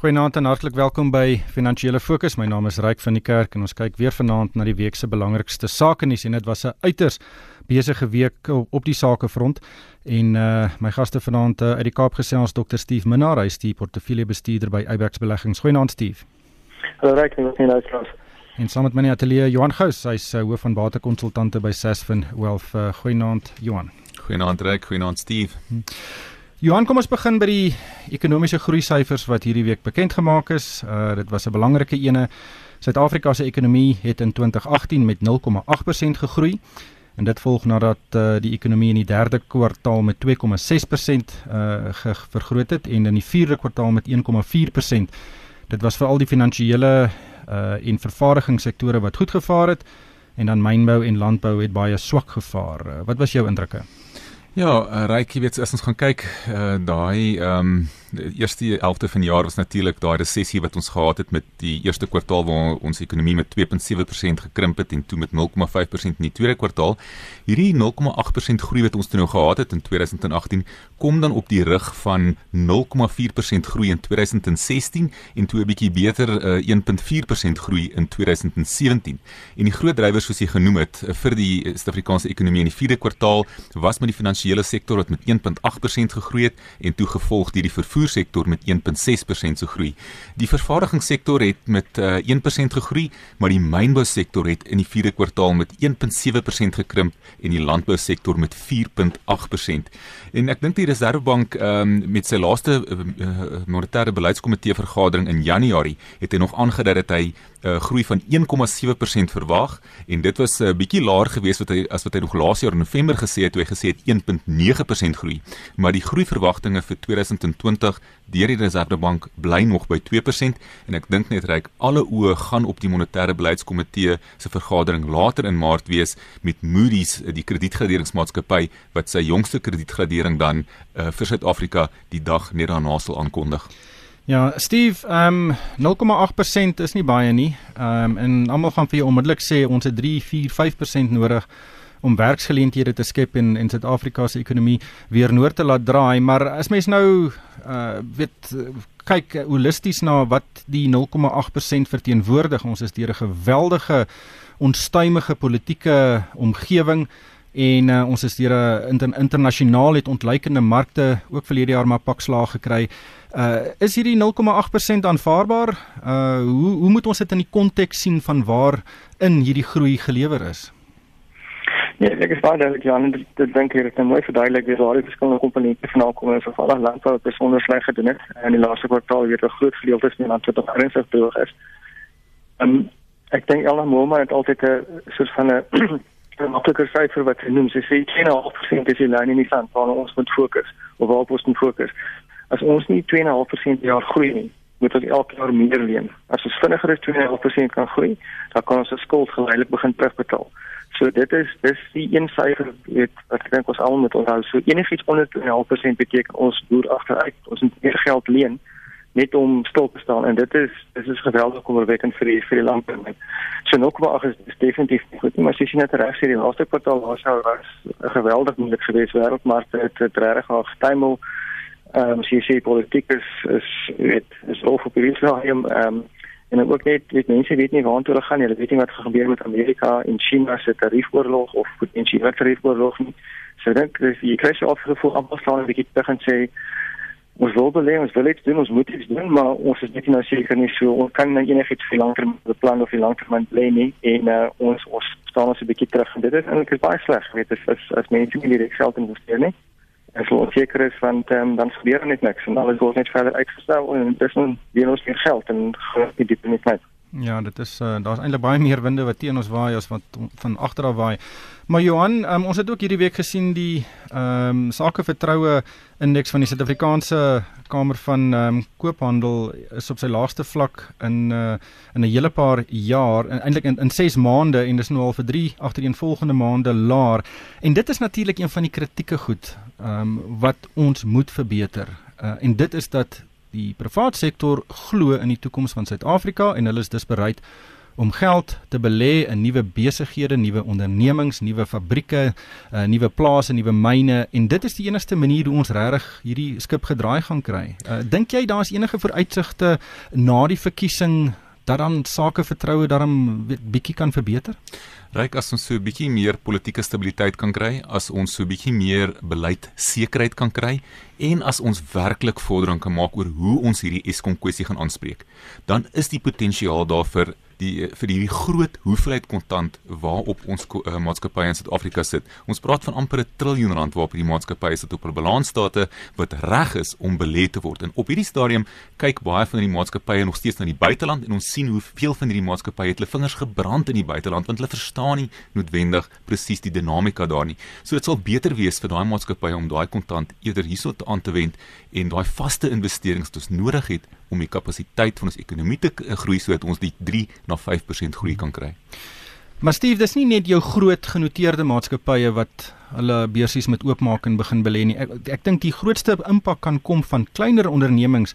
Goeienaand en hartlik welkom by Finansiële Fokus. My naam is Ryk van die Kerk en ons kyk weer vanaand na die week se belangrikste sake nuus en dit was 'n uiters besige week op die sakefront. En uh my gaste vanaand uh, uit die Kaap gesels Dr. Steve Minnar, hy is die portefeuljebestuurder by Ibex Beleggings. Goeienaand Steve. Hallo Ryk, ek is nie luisteraars. En saam met my in die ateljee Johan Gous, hy's uh, hoof van batekonsultante by Sasfin Wealth. Uh, Goeienaand Johan. Goeienaand Ryk, goeienaand Steve. Hm. Johan, kom ons begin by die ekonomiese groei syfers wat hierdie week bekend gemaak is. Uh dit was 'n belangrike ene. Suid-Afrika se ekonomie het in 2018 met 0,8% gegroei en dit volg nadat uh die ekonomie in die derde kwartaal met 2,6% uh vergroot het en in die vierde kwartaal met 1,4%. Dit was veral die finansiële uh en vervaardigingssektore wat goed gevaar het en dan mynbou en landbou het baie swak gevaar. Uh, wat was jou indrukke? Ja, uh, Ryk, jy weet as ons gaan kyk, uh, daai ehm um, die eerste helfte van die jaar was natuurlik daai resessie wat ons gehad het met die eerste kwartaal waar ons ekonomie met 2.7% gekrimp het en toe met 0.5% in die tweede kwartaal. Hierdie 0.8% groei wat ons toe nou gehad het in 2018 kom dan op die rug van 0.4% groei in 2016 en toe 'n bietjie beter uh, eh, 1.4% groei in 2017. En die groot drywers soos jy genoem het uh, vir die Suid-Afrikaanse ekonomie in die vierde kwartaal was met die finansiële sektor wat met 1.8% gegroei het en toe gevolg deur die vervoer vervoersektor met 1.6% se groei. Die vervaardigingssektor het met uh, eh, 1% gegroei, maar die mynbousektor het in die 4de kwartaal met 1.7% gekrimp en die landbousektor met 4.8%. En ek dink die Reserwebank um, met sy laaste uh, monetêre beleidskomitee vergadering in Januarie het hy nog aangedui dat hy uh, groei van 1.7% verwag en dit was 'n uh, bietjie laer geweest wat hy as wat hy nog laas jaar in November gesê het hy gesê het 1.9% groei. Maar die groei verwagtinge vir 2020 2020 deur die Reservebank bly nog by 2% en ek dink net reik alle oë gaan op die monetêre beleidskomitee se vergadering later in Maart wees met Moody's die kredietgraderingsmaatskappy wat sy jongste kredietgradering dan uh, vir Suid-Afrika die dag net daarna sal aankondig. Ja, Steve, ehm um, 0,8% is nie baie nie. Ehm um, en almal gaan vir jou onmiddellik sê ons het 3, 4, 5% nodig om werksgeleenthede te skep en en Suid-Afrika se ekonomie weer noord te laat draai, maar as mens nou uh weet kyk holisties na wat die 0,8% verteenwoordig, ons is deur 'n geweldige onstuimige politieke omgewing en uh, ons is deur 'n inter, internasionaal het ontleikende markte ook verlede jaar maar pak slaag gekry. Uh is hierdie 0,8% aanvaarbaar? Uh hoe hoe moet ons dit in die konteks sien van waar in hierdie groei gelewer is? Ja, ek is baie duidelik Jan en dit dink ek het mooi verduidelik wie daar die verskillende komponente vanaal kom en veral landbou het besonder sleg gedoen het en die laaste kwartaal weer 'n groot gedeelte van die land wat op ernstig droog is. Um, ek dink Elna Moma het altyd 'n soort van 'n maklike syfer wat genoem sy sê 2.5% is die lyn in die sand waar ons moet fokus of waar ons moet fokus. As ons nie 2.5% per jaar groei nie, moet ons elke jaar meer leen. As ons vinniger as 2.5% kan groei, dan kan ons ons skuld geleidelik begin terugbetaal. So dit is dis die een syfer weet wat ek dink ons almal moet onthou. So enigiets onder 2.5% beteken ons boer agteruit. Ons moet meer geld leen net om stil te staan en dit is dis is geweldig kommerwekkend vir die vir die langtermyn. So nog maar is, is definitief goed maar as jy net reg sê die laaste kwartaal was 'n geweldig moeilik geweest wêreldmarkte het het regtig al gestemel. Ehm um, sy sê politiek is is weet is oor vir die Israel ehm um, en dan ook net weet mense weet nie waartoe hulle gaan nie. Hulle weet nie wat gaan gebeur met Amerika en China se tariefoorlog of potensiële tariefoorlog nie. So dink jy kry se afgevoer amper staan 'n bietjie terug en sê ons wil belê, ons wil iets doen, ons moet iets doen, maar ons is net nie nou seker nie so ons kan nou enigiets vir langer beplan of vir langer bly nie en uh, ons ons staan ons 'n bietjie terug en dit is eintlik baie sleg, weet as as, as mense nie direk geld investeer nie as hulle onseker is want um, dan gebeur net niks en alles word net verder uitgestel en nou weer ons meer geld en groot die diep net net. Ja, dit is uh, daar's eintlik baie meer winde wat teen ons waai as wat van agter af waai. Maar Johan, um, ons het ook hierdie week gesien die ehm um, sakevertroue indeks van die Suid-Afrikaanse Kamer van ehm um, Koophandel is op sy laagste vlak in uh, in 'n hele paar jaar, eintlik in in 6 maande en dis nou al vir 3 agtereenvolgende maande laer. En dit is natuurlik een van die kritieke goed ehm um, wat ons moet verbeter. Uh, en dit is dat die private sektor glo in die toekoms van Suid-Afrika en hulle is dus bereid om geld te belê in nuwe besighede, nuwe ondernemings, nuwe fabrieke, uh, nuwe plase, nuwe myne en dit is die enigste manier hoe ons regtig hierdie skip gedraai gaan kry. Uh, Dink jy daar is enige vooruitsigte na die verkiesing dat dan sake vertroue daarom bietjie kan verbeter? Ryk as ons so 'n bietjie meer politieke stabiliteit kan kry, as ons so 'n bietjie meer beleid sekerheid kan kry en as ons werklik vordering kan maak oor hoe ons hierdie Eskom kwessie gaan aanspreek, dan is die potensiaal daar vir die vir hierdie groot hoeveelheid kontant waarop ons uh, maatskappye in Suid-Afrika sit. Ons praat van amper 'n triljoen rand waarop hierdie maatskappye sit op hul balansstate wat reg is om belê te word. En op hierdie stadium kyk baie van die maatskappye nog steeds na die buiteland en ons sien hoeveel van hierdie maatskappye het hulle vingers gebrand in die buiteland want hulle verstaan nie noodwendig presies die dinamika daar nie. So dit sal beter wees vir daai maatskappye om daai kontant eerder hierso te aan te wend en daai vaste investerings wat ons nodig het om die kapasiteit van ons ekonomie te groei sodat ons die 3 na 5% groei kan kry. Maar Steve, dis nie net jou groot genoteerde maatskappye wat hulle beursies met oopmaak en begin belê nie. Ek ek dink die grootste impak kan kom van kleiner ondernemings,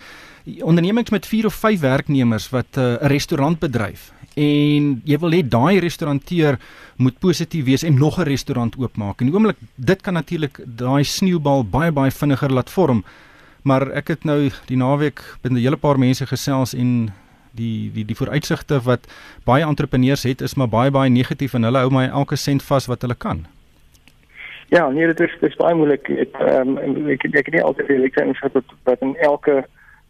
ondernemings met 4 of 5 werknemers wat eh, 'n uh, restaurant bedryf. En jy wil hê daai restauranteur moet positief wees en nog 'n restaurant oopmaak. En die oomblik dit kan natuurlik daai sneeubal baie baie vinniger laat vorm. Maar ek het nou die naweek met 'n hele paar mense gesels en die die die vooruitsigte wat baie entrepreneurs het is maar baie baie negatief en hulle hou my elke sent vas wat hulle kan. Ja, nee, dit is dit is baie moeilik. Ek ehm ek ek nie altyd die lekte insig wat wat in elke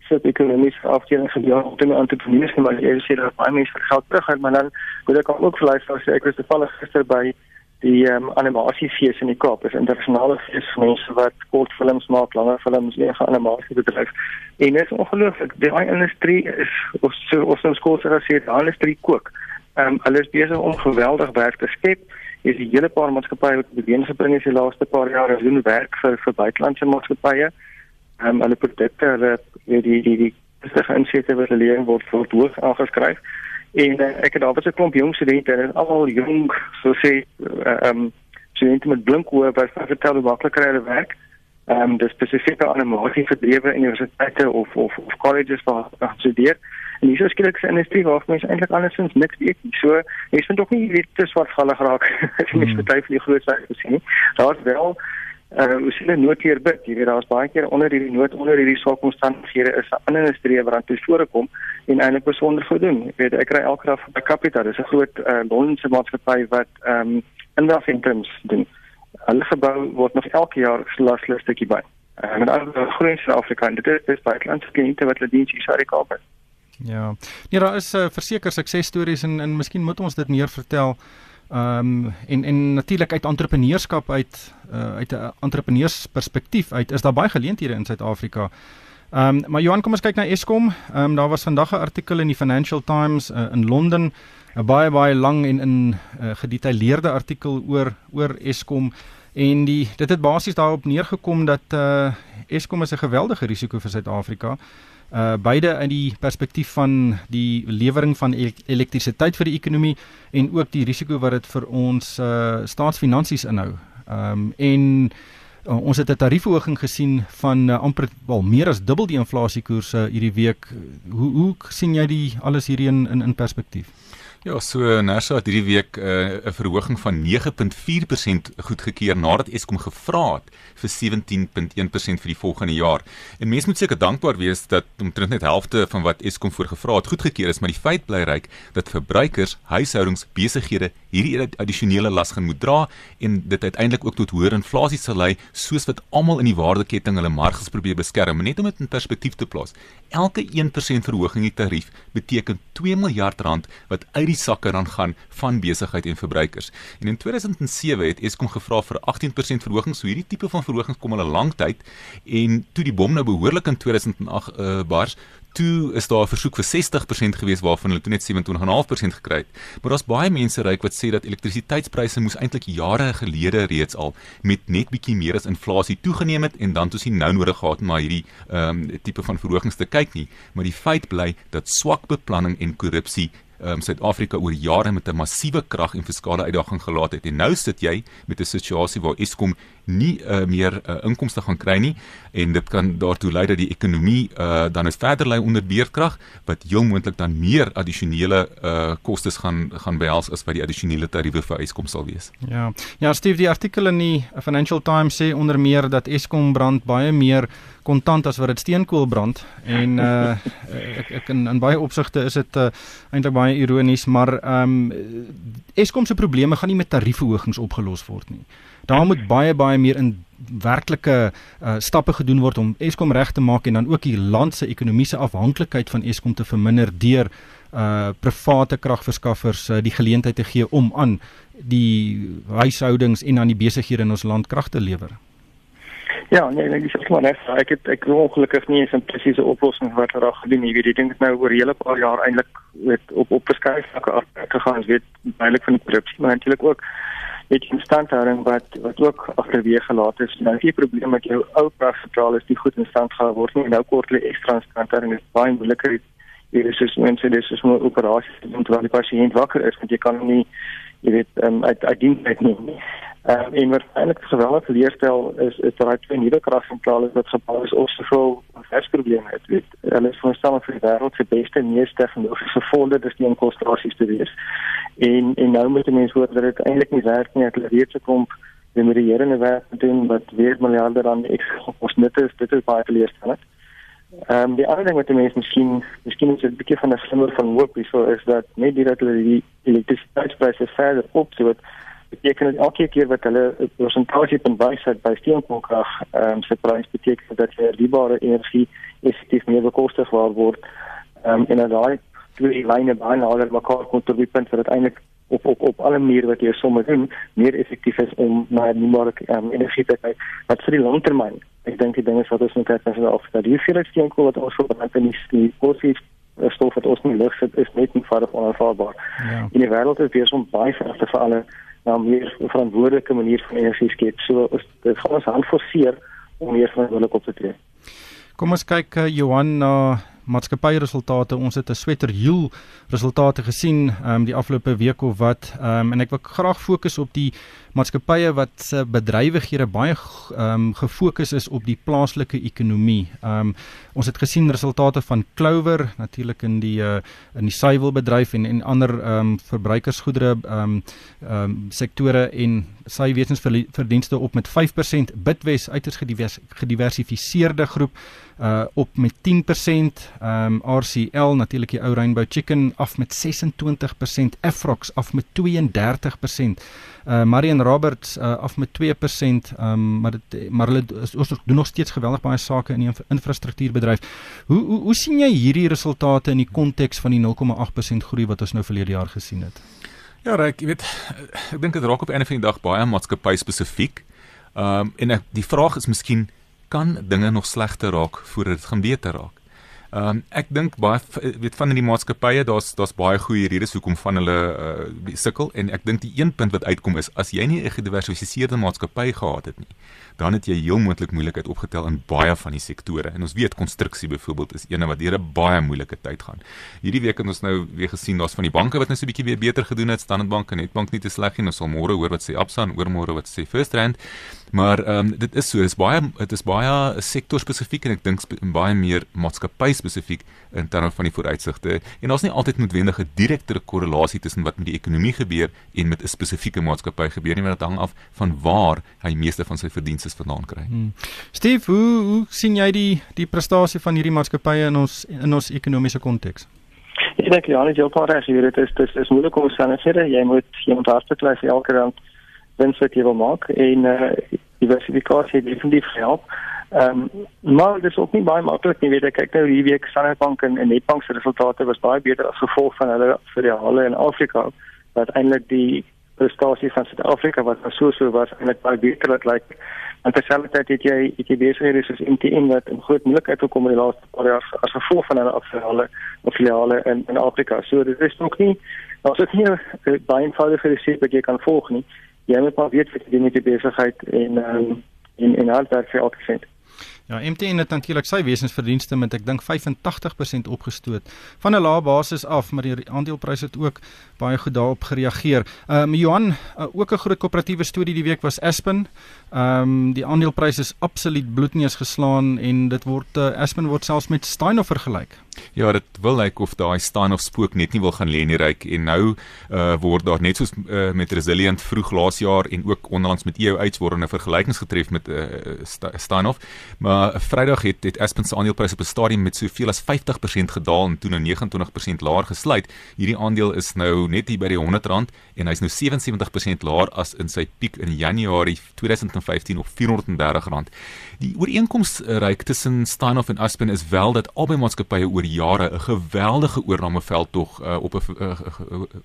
sit ekonomiese afdeling gebeur om te entrepreneurs maar jy sê dat baie mense vir geld terug het, maar dan moet ek ook vir luister sê ek was toevallig gister by die um, animasiefees in die Kaap is internasionale fees vir mense wat kortfilms maak, langer films, enige animasie bedryf. En dit is ongelooflik. Die industrie is ons ons skool sê dat die industrie kook. Ehm um, hulle is besig om geweldig werk te skep. Is 'n hele paar maatskappye wat beweging gebring het die laaste paar jare doen werk vir vir buitelandse maatskappye. Ehm um, hulle produkte, hulle die die die die spesifieke insette wat hulle lewer word vir hoog aangeskryf. En uh, ek het daar was 'n klomp jong studente en almal jong, so sê eh, ehm uh, um, studente met blink oë wat vertel hoe maklik hulle werk. Ehm um, dis spesifieke animasie verdrewe universiteite of of of colleges waar hulle studeer. En hier is skielik 'n industrie waar mense eintlik andersins niks weet nie. So, mense vind ook nie weet te swart gallig raak as jy mens party van die groot sake sien nie. Daar's wel uh ons sien 'n noodkeer bid. Jy weet daar's baie keer onder hierdie nood onder hierdie swak omstandighede is 'n ander industrie wat aan tevore kom en eintlik besonder goed doen. Ek weet ek kry elke dag by Capita, dis 'n groot uh Londense maatskappy wat ehm um, inwerkings doen. Hulle gebou word nog elke jaar slaslik stukkie by. En met die groei Suid-Afrika en dit is dis buitelandse kliënte wat hulle diens hier sou Kaap het. Ja. Nee, daar is uh, verseker suksesstories en en miskien moet ons dit meer vertel. Ehm um, en en natuurlik uit entrepreneurskap uit uh, uit 'n entrepreneursperspektief uit is daar baie geleenthede in Suid-Afrika. Ehm um, maar Johan, kom ons kyk na Eskom. Ehm um, daar was vandag 'n artikel in die Financial Times uh, in Londen, 'n baie baie lang en in uh, gedetailleerde artikel oor oor Eskom en die dit het basies daarop neergekom dat uh, Eskom is 'n geweldige risiko vir Suid-Afrika uh beide in die perspektief van die lewering van elektrisiteit vir die ekonomie en ook die risiko wat dit vir ons uh staatsfinansies inhou. Um en uh, ons het 'n tariefverhoging gesien van uh, amper wel meer as dubbel die inflasiekoerse hierdie week. Hoe hoe sien jy die alles hierdie in in, in perspektief? Ja, so Nersa het hierdie week uh, 'n verhoging van 9.4% goedgekeur nadat Eskom gevra het vir 17.1% vir die volgende jaar. En mense moet seker dankbaar wees dat omtrent net helfte van wat Eskom voorgevra het goedgekeur is, maar die feit bly ryk dat verbruikers, huishoudings, besighede hierdie addisionele las gaan moet dra en dit uiteindelik ook tot hoër inflasie sal lei, soos wat almal in die waardeketting hulle marges probeer beskerm. Net om dit in perspektief te plaas, elke 1% verhoging in die tarief beteken 2 miljard rand wat uit die sakke dan gaan van besigheid en verbruikers. En in 2007 het Eskom gevra vir 18% verhoging. So hierdie tipe van verhogings kom al 'n lang tyd en toe die bom nou behoorlik in 2008 uh, bars, toe is daar 'n versoek vir 60% gewees waarvan hulle toe net 27.5% gekry het. Maar daar's baie mense ryk wat sê dat elektrisiteitspryse moes eintlik jare gelede reeds al met net bietjie meer as inflasie toegeneem het en dan toe sien nou nodig gehad om na hierdie ehm um, tipe van verhogings te kyk nie. Maar die feit bly dat swak beplanning en korrupsie um, Suid-Afrika oor jare met 'n massiewe krag en fiskale uitdaging gelaat het. En nou sit jy met 'n situasie waar Eskom nie uh, meer uh, inkomste gaan kry nie en dit kan daartoe lei dat die ekonomie uh, dan is verder lê onder beerdkrag wat heel moontlik dan meer addisionele uh, kostes gaan gaan behels as wat die addisionele tariewe vir Eskom sal wees. Ja. Ja, Steve, die artikel in die Financial Times sê onder meer dat Eskom brand baie meer kontant as wat dit steenkool brand en uh ek, ek in in baie opsigte is dit uh, eintlik baie ironies maar ehm um, Eskom se probleme gaan nie met tariefverhogings opgelos word nie. Daar moet baie baie meer in werklike uh, stappe gedoen word om Eskom reg te maak en dan ook die land se ekonomiese afhanklikheid van Eskom te verminder deur uh private kragverskaffers uh, die geleentheid te gee om aan die huishoudings en aan die besighede in ons land krag te lewer. Ja, nee, ek sê maar net, ek het ek wil ongelukkig nie 'n presiese oplossing wat reg gedoen nie. Ek dink dit nou oor 'n hele paar jaar eintlik weet op op verskeie vlakke afgegaan, weet baielik van die korrupsie, maar natuurlik ook met instandhouding wat wat ook agterweë gelaat is. Nou die probleem met jou ou kragsentrale is die goed in stand gehou word nie. Nou kort hulle ekstra instandhouding is baie moeiliker. Hier is dus mense dis is maar operasies om terwyl die pasiënt wakker is, want jy kan nie jy weet um, uit uit dienst uit neem nie. Um, en waarskynlik geweldige leerstel is is dat twee nuwe kragsentrale wat gebou is op soveel versprobleme het. Weet, hulle is voorstel vir die wêreld se beste mees tegnologiese volde dis die konsentrasies te wees. En en nou moet mense hoor dat dit eintlik nie werk nie. Hulle weet se kom die medierende werk doen wat weer miljarde dan ekstra kos net is. Dit is baie teleurstellend. Ehm um, die ander ding wat mense miskien miskien is 'n bietjie van 'n slimmer van hoop hierso is dat net die dat hulle die elektrisiteitspryse verder opsit beteken dit elke keer wat hulle 'n persentasie van wysheid by steenkoolkrag ehm um, se prys beteken dat jy herbare energie effektief meer bekostig word. Ehm um, en daai twee lyne byna al mekaar kon tot die punt dat dit eintlik op op op alle maniere wat jy somme doen meer effektief is om na die mark um, energie te kyk wat vir die langtermyn ek dink die ding is wat ons moet kyk as ons af dat hier die steenkool wat ons verbrand in die fossiel stof wat ons nie lig sit is net nie verder onaanvaarbaar. Ja. In die wêreld is besig om baie verder vir alle na meer verantwoordelike manier van energie skep. So is dit gaan ons hand forceer om meer verantwoordelik op te tree. Kom ons kyk uh, Johan na uh maatskappy resultate. Ons het 'n swetter heel resultate gesien ehm um, die afgelope week of wat. Ehm um, en ek wil graag fokus op die maatskappye wat se bedrywighede baie ehm um, gefokus is op die plaaslike ekonomie. Ehm um, ons het gesien resultate van Clover natuurlik in die uh, in die suiwelbedryf en en ander ehm um, verbruikersgoedere ehm um, ehm um, sektore en sy wetensverdienste op met 5%, Bitwest uiters gediversifiseerde groep uh op met 10%, ehm um, RCL natuurlik die ou Rainbow Chicken af met 26%, Afrox af met 32%. Uh Marion Roberts uh, af met 2%, ehm um, maar dit maar hulle ons doen nog steeds geweldig baie sake in die infrastruktuurbedryf. Hoe hoe hoe sien jy hierdie resultate in die konteks van die 0,8% groei wat ons nou verlede jaar gesien het? Ja, ek weet ek dink dit raak op 'n van die dag baie maatskappy spesifiek. Ehm um, en ek, die vraag is miskien kan dinge nog slegter raak voordat dit gaan beter raak. Ehm um, ek dink baie weet van in die maatskappye daar's daar's baie goeie redes hoekom van hulle uh, sukkel. En ek dink die een punt wat uitkom is as jy nie 'n gediversifiseerde maatskappy gehad het nie dan het jy heel moontlik moeilikheid opgetel in baie van die sektore. En ons weet konstruksie byvoorbeeld is eene wat deur 'n baie moeilike tyd gaan. Hierdie week het ons nou weer gesien daar's van die banke wat nou so 'n bietjie weer beter gedoen het. Standard Bank en Nedbank nie te sleg nie. Ons sal môre hoor wat sê Absa en oormôre wat sê First Rand. Maar ehm um, dit is so, dit is baie dit is baie sektor spesifiek en ek dink baie meer maatskappy spesifiek in terme van die vooruitsigte. En daar's nie altyd noodwendig 'n direkte korrelasie tussen wat met die ekonomie gebeur en met 'n spesifieke maatskappy gebeur nie, maar dit hang af van waar hy meeste van sy verdienste is vandaan kry. Hmm. Steve, hoe hoe sien jy die die prestasie van hierdie maatskappye in ons in ons ekonomiese konteks? Ek dink ja, net jou paar reg hier, dit is dit is moeilik om te sê jy moet jy moet hartlik vir elke rand wens wat jy wil maak en uh diversifikasie definitief help. Ehm um, maar dit is ook nie baie maklik nie, weet ek. Kyk nou hierdie week Standard Bank en, en Nedbank se resultate was baie beter as gevolg van hulle filiale in Afrika wat eintlik die prestasie van Suid-Afrika wat so so was eintlik baie beter dit lyk. Like, En terselfdertyd het jy het jy besighede soos MTN wat in groot moeilikheid gekom in die laaste paar jaar as gevolg van hulle afhale of filiale in in Afrika. So dit is nog nie daar's ook nie 'n baie eenvoudige resep wat jy kan volg nie. Jy moet maar weet wat jy doen met die besigheid en um, en en al daardie vir elke sent. Ja, MTN het natuurlik sy wesensverdienste met ek dink 85% opgestoot van 'n lae basis af, maar die aandelepryse het ook baie goed daarop gereageer. Ehm um, Johan, uh, ook 'n groot koöperatiewe storie die week was Aspen. Ehm um, die aandelepryse is absoluut bloedneus geslaan en dit word uh, Aspen word selfs met Steinhoff vergelyk. Ja, dit wil lyk of daai Steinhoff spook net nie wil gaan lê in die ryk en nou uh, word daar net soos uh, met Resilient vroeg laas jaar en ook onlangs met EOH word 'n vergelykings getref met uh, Steinhoff. Maar Vrydag het het Aspen se aandelepryse op 'n stadium met soveel as 50% gedaal en toe nou 29% laer gesluit. Hierdie aandeel is nou net hier by die R100 en hy's nou 77% laer as in sy piek in Januarie 2015 op R430. Die ooreenkoms ryk tussen Steinhoff en Aspen is wel dat albei maatskappye oor jare 'n geweldige oornameveld uh, op 'n uh,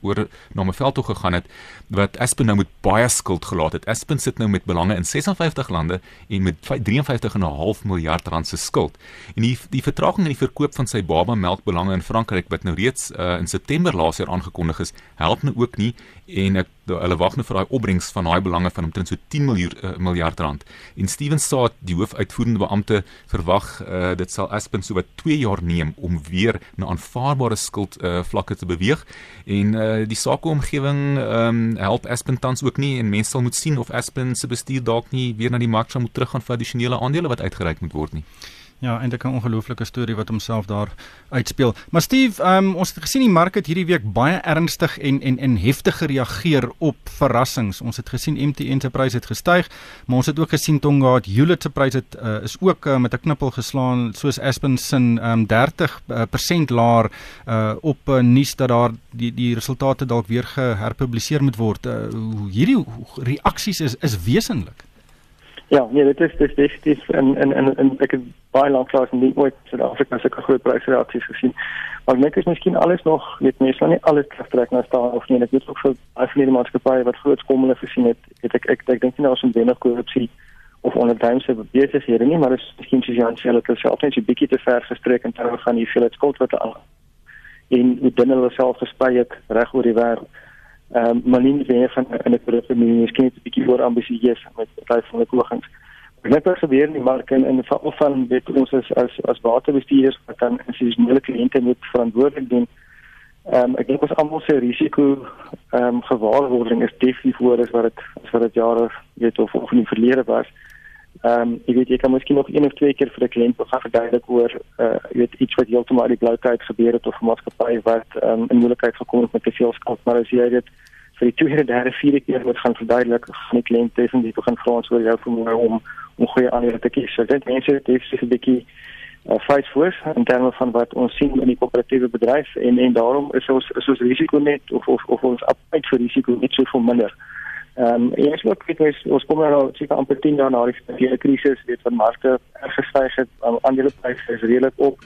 oornameveld gegaan het wat Aspen nou met baie skuld gelaat het. Aspen sit nou met belange in 56 lande en met 53,5 miljard rand se skuld. En die die vertraging in die verkoop van sy baba melkbelange in Frankryk wat nou reeds uh, in September laas jaar aangekondig is, help nou ook nie en ek hulle wag nou vir daai opbrengs van daai belange van omtrent so 10 miljard uh, miljard rand. En Steven Saad, die hoofuitvoerende beampte, verwag uh, dit sal Aspen so wat 2 jaar neem om weer na aanvaarbare skuld uh, vlakke te beweeg en uh, die sakeomgewing um, help Aspen tans ook nie en mense sal moet sien of Aspen se bestuur dalk nie weer na die mark sal moet teruggaan vir addisionele aandele wat uitgereik moet word nie. Ja, eintlik 'n ongelooflike storie wat homself daar uitspeel. Maar Steve, um, ons het gesien die mark het hierdie week baie ernstig en en en heftig gereageer op verrassings. Ons het gesien MTN se pryse het gestyg, maar ons het ook gesien Tonga het Hewlett se pryse het uh, is ook uh, met 'n knippel geslaan soos Aspen sin um, 30% laer uh, op uh, nuus dat daar die die resultate dalk weer geherpubliseer moet word. Uh, hierdie reaksies is is wesentlik. Ja, nee, dit is dis definitief en en en, en ek het baie lank lank nie ooit Suid-Afrika se groot prysreaksies gesien. Maar net is miskien alles nog net mense nou nie alles terugtrek na staan of nie. Ek weet ook vir afneemde maatskappye wat groot skommels gesien het, het ek ek ek, ek dink nie nou ons wenner korrupsie of onderduimse besighede nie, maar is miskien soos Jan sê, hulle het self net 'n bietjie te ver gestrek in terme van hoeveel skuld wat hulle aan en hoe dinge hulle self gesprei het reg oor die wêreld. Ehm um, maar nie weer van in 'n produk nie, miskien 'n bietjie voor ambisieus met baie van die pogings. Net wat gebeur in die mark en in die geval van weet ons as as as waterbestuurders wat dan institusionele kliënte moet verantwoordelik doen. Ehm um, ek dink ons almal se risiko ehm um, gewaarwording is definitief hoër as wat dit as wat dit jare weet of of in die verlede was. Ehm um, jy weet jy kan miskien nog een of twee keer vir 'n kliënt begin verduidelik oor uh jy weet iets wat heeltemal uit die blou tyd gebeur het of 'n maatskappy wat ehm um, in moeilikheid gekom het met te veel skuld maar as jy dit vir die tweede, derde, vierde keer moet gaan verduidelik, gaan die kliënt definitief begin vra ons oor jou vermoë om om goeie aandele te kies. So dit mense het definitief 'n bietjie uh, fight for in terme van wat ons sien in die koöperatiewe bedryf en en daarom is ons is ons risiko net of of of ons appetite vir risiko net so veel minder. Ehm um, eers ook kyk ons ons kom nou seker amper 10 jaar na die finansiële krisis, weet van markte erg gestyg het, aandelepryse is redelik op.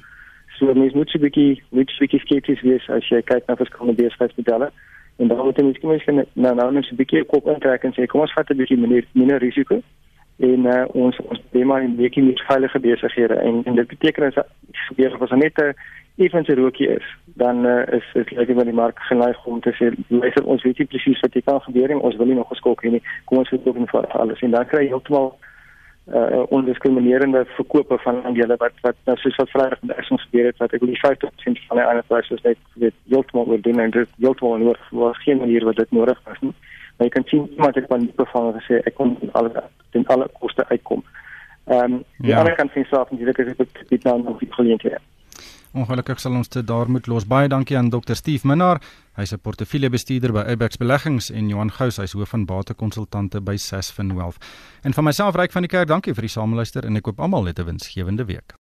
So mense moet 'n bietjie moet 'n bietjie skepties wees as jy kyk na verskillende besigheidsmodelle. En dan moet jy miskien miskien nou nou net 'n bietjie kop intrek en sê kom ons vat 'n bietjie minder minder risiko. En uh, ons ons doen maar 'n bietjie meer veilige besighede. En en dit beteken as gebeur of as net 'n effense rookie is, dan uh, is dit lekker met die mark geneig om te sê luister ons weet nie presies wat hier kan gebeur nie, ons wil nie nog geskok hê nie. Kom ons verkoop net vir alles. En dan kry jy heeltemal uh ondiskriminerende verkope van aandele wat wat nou soos wat Vrydag met Essence gebeur het wat ek die 50% van die ander pryse net weet heeltemal oor doen en dit heeltemal oor was geen manier wat dit nodig was nie. Maar jy kan sien iemand het van die bevange gesê ek kon alles ten alle koste uitkom. Ehm um, die ja. ander kant sien self natuurlik as dit dit nou nog die geleenthede. Ongelukkig sal ons dit daar moet los. Baie dankie aan Dr. Steve Minnar. Hy's 'n portefeuljebestuurder by Abex Beleggings en Johan Gous, hy's hoof van batekonsultante by Sasfin Wealth. En van myself Ryk van die Kerk, dankie vir die sameluister en ek koop almal net 'n winsgewende week.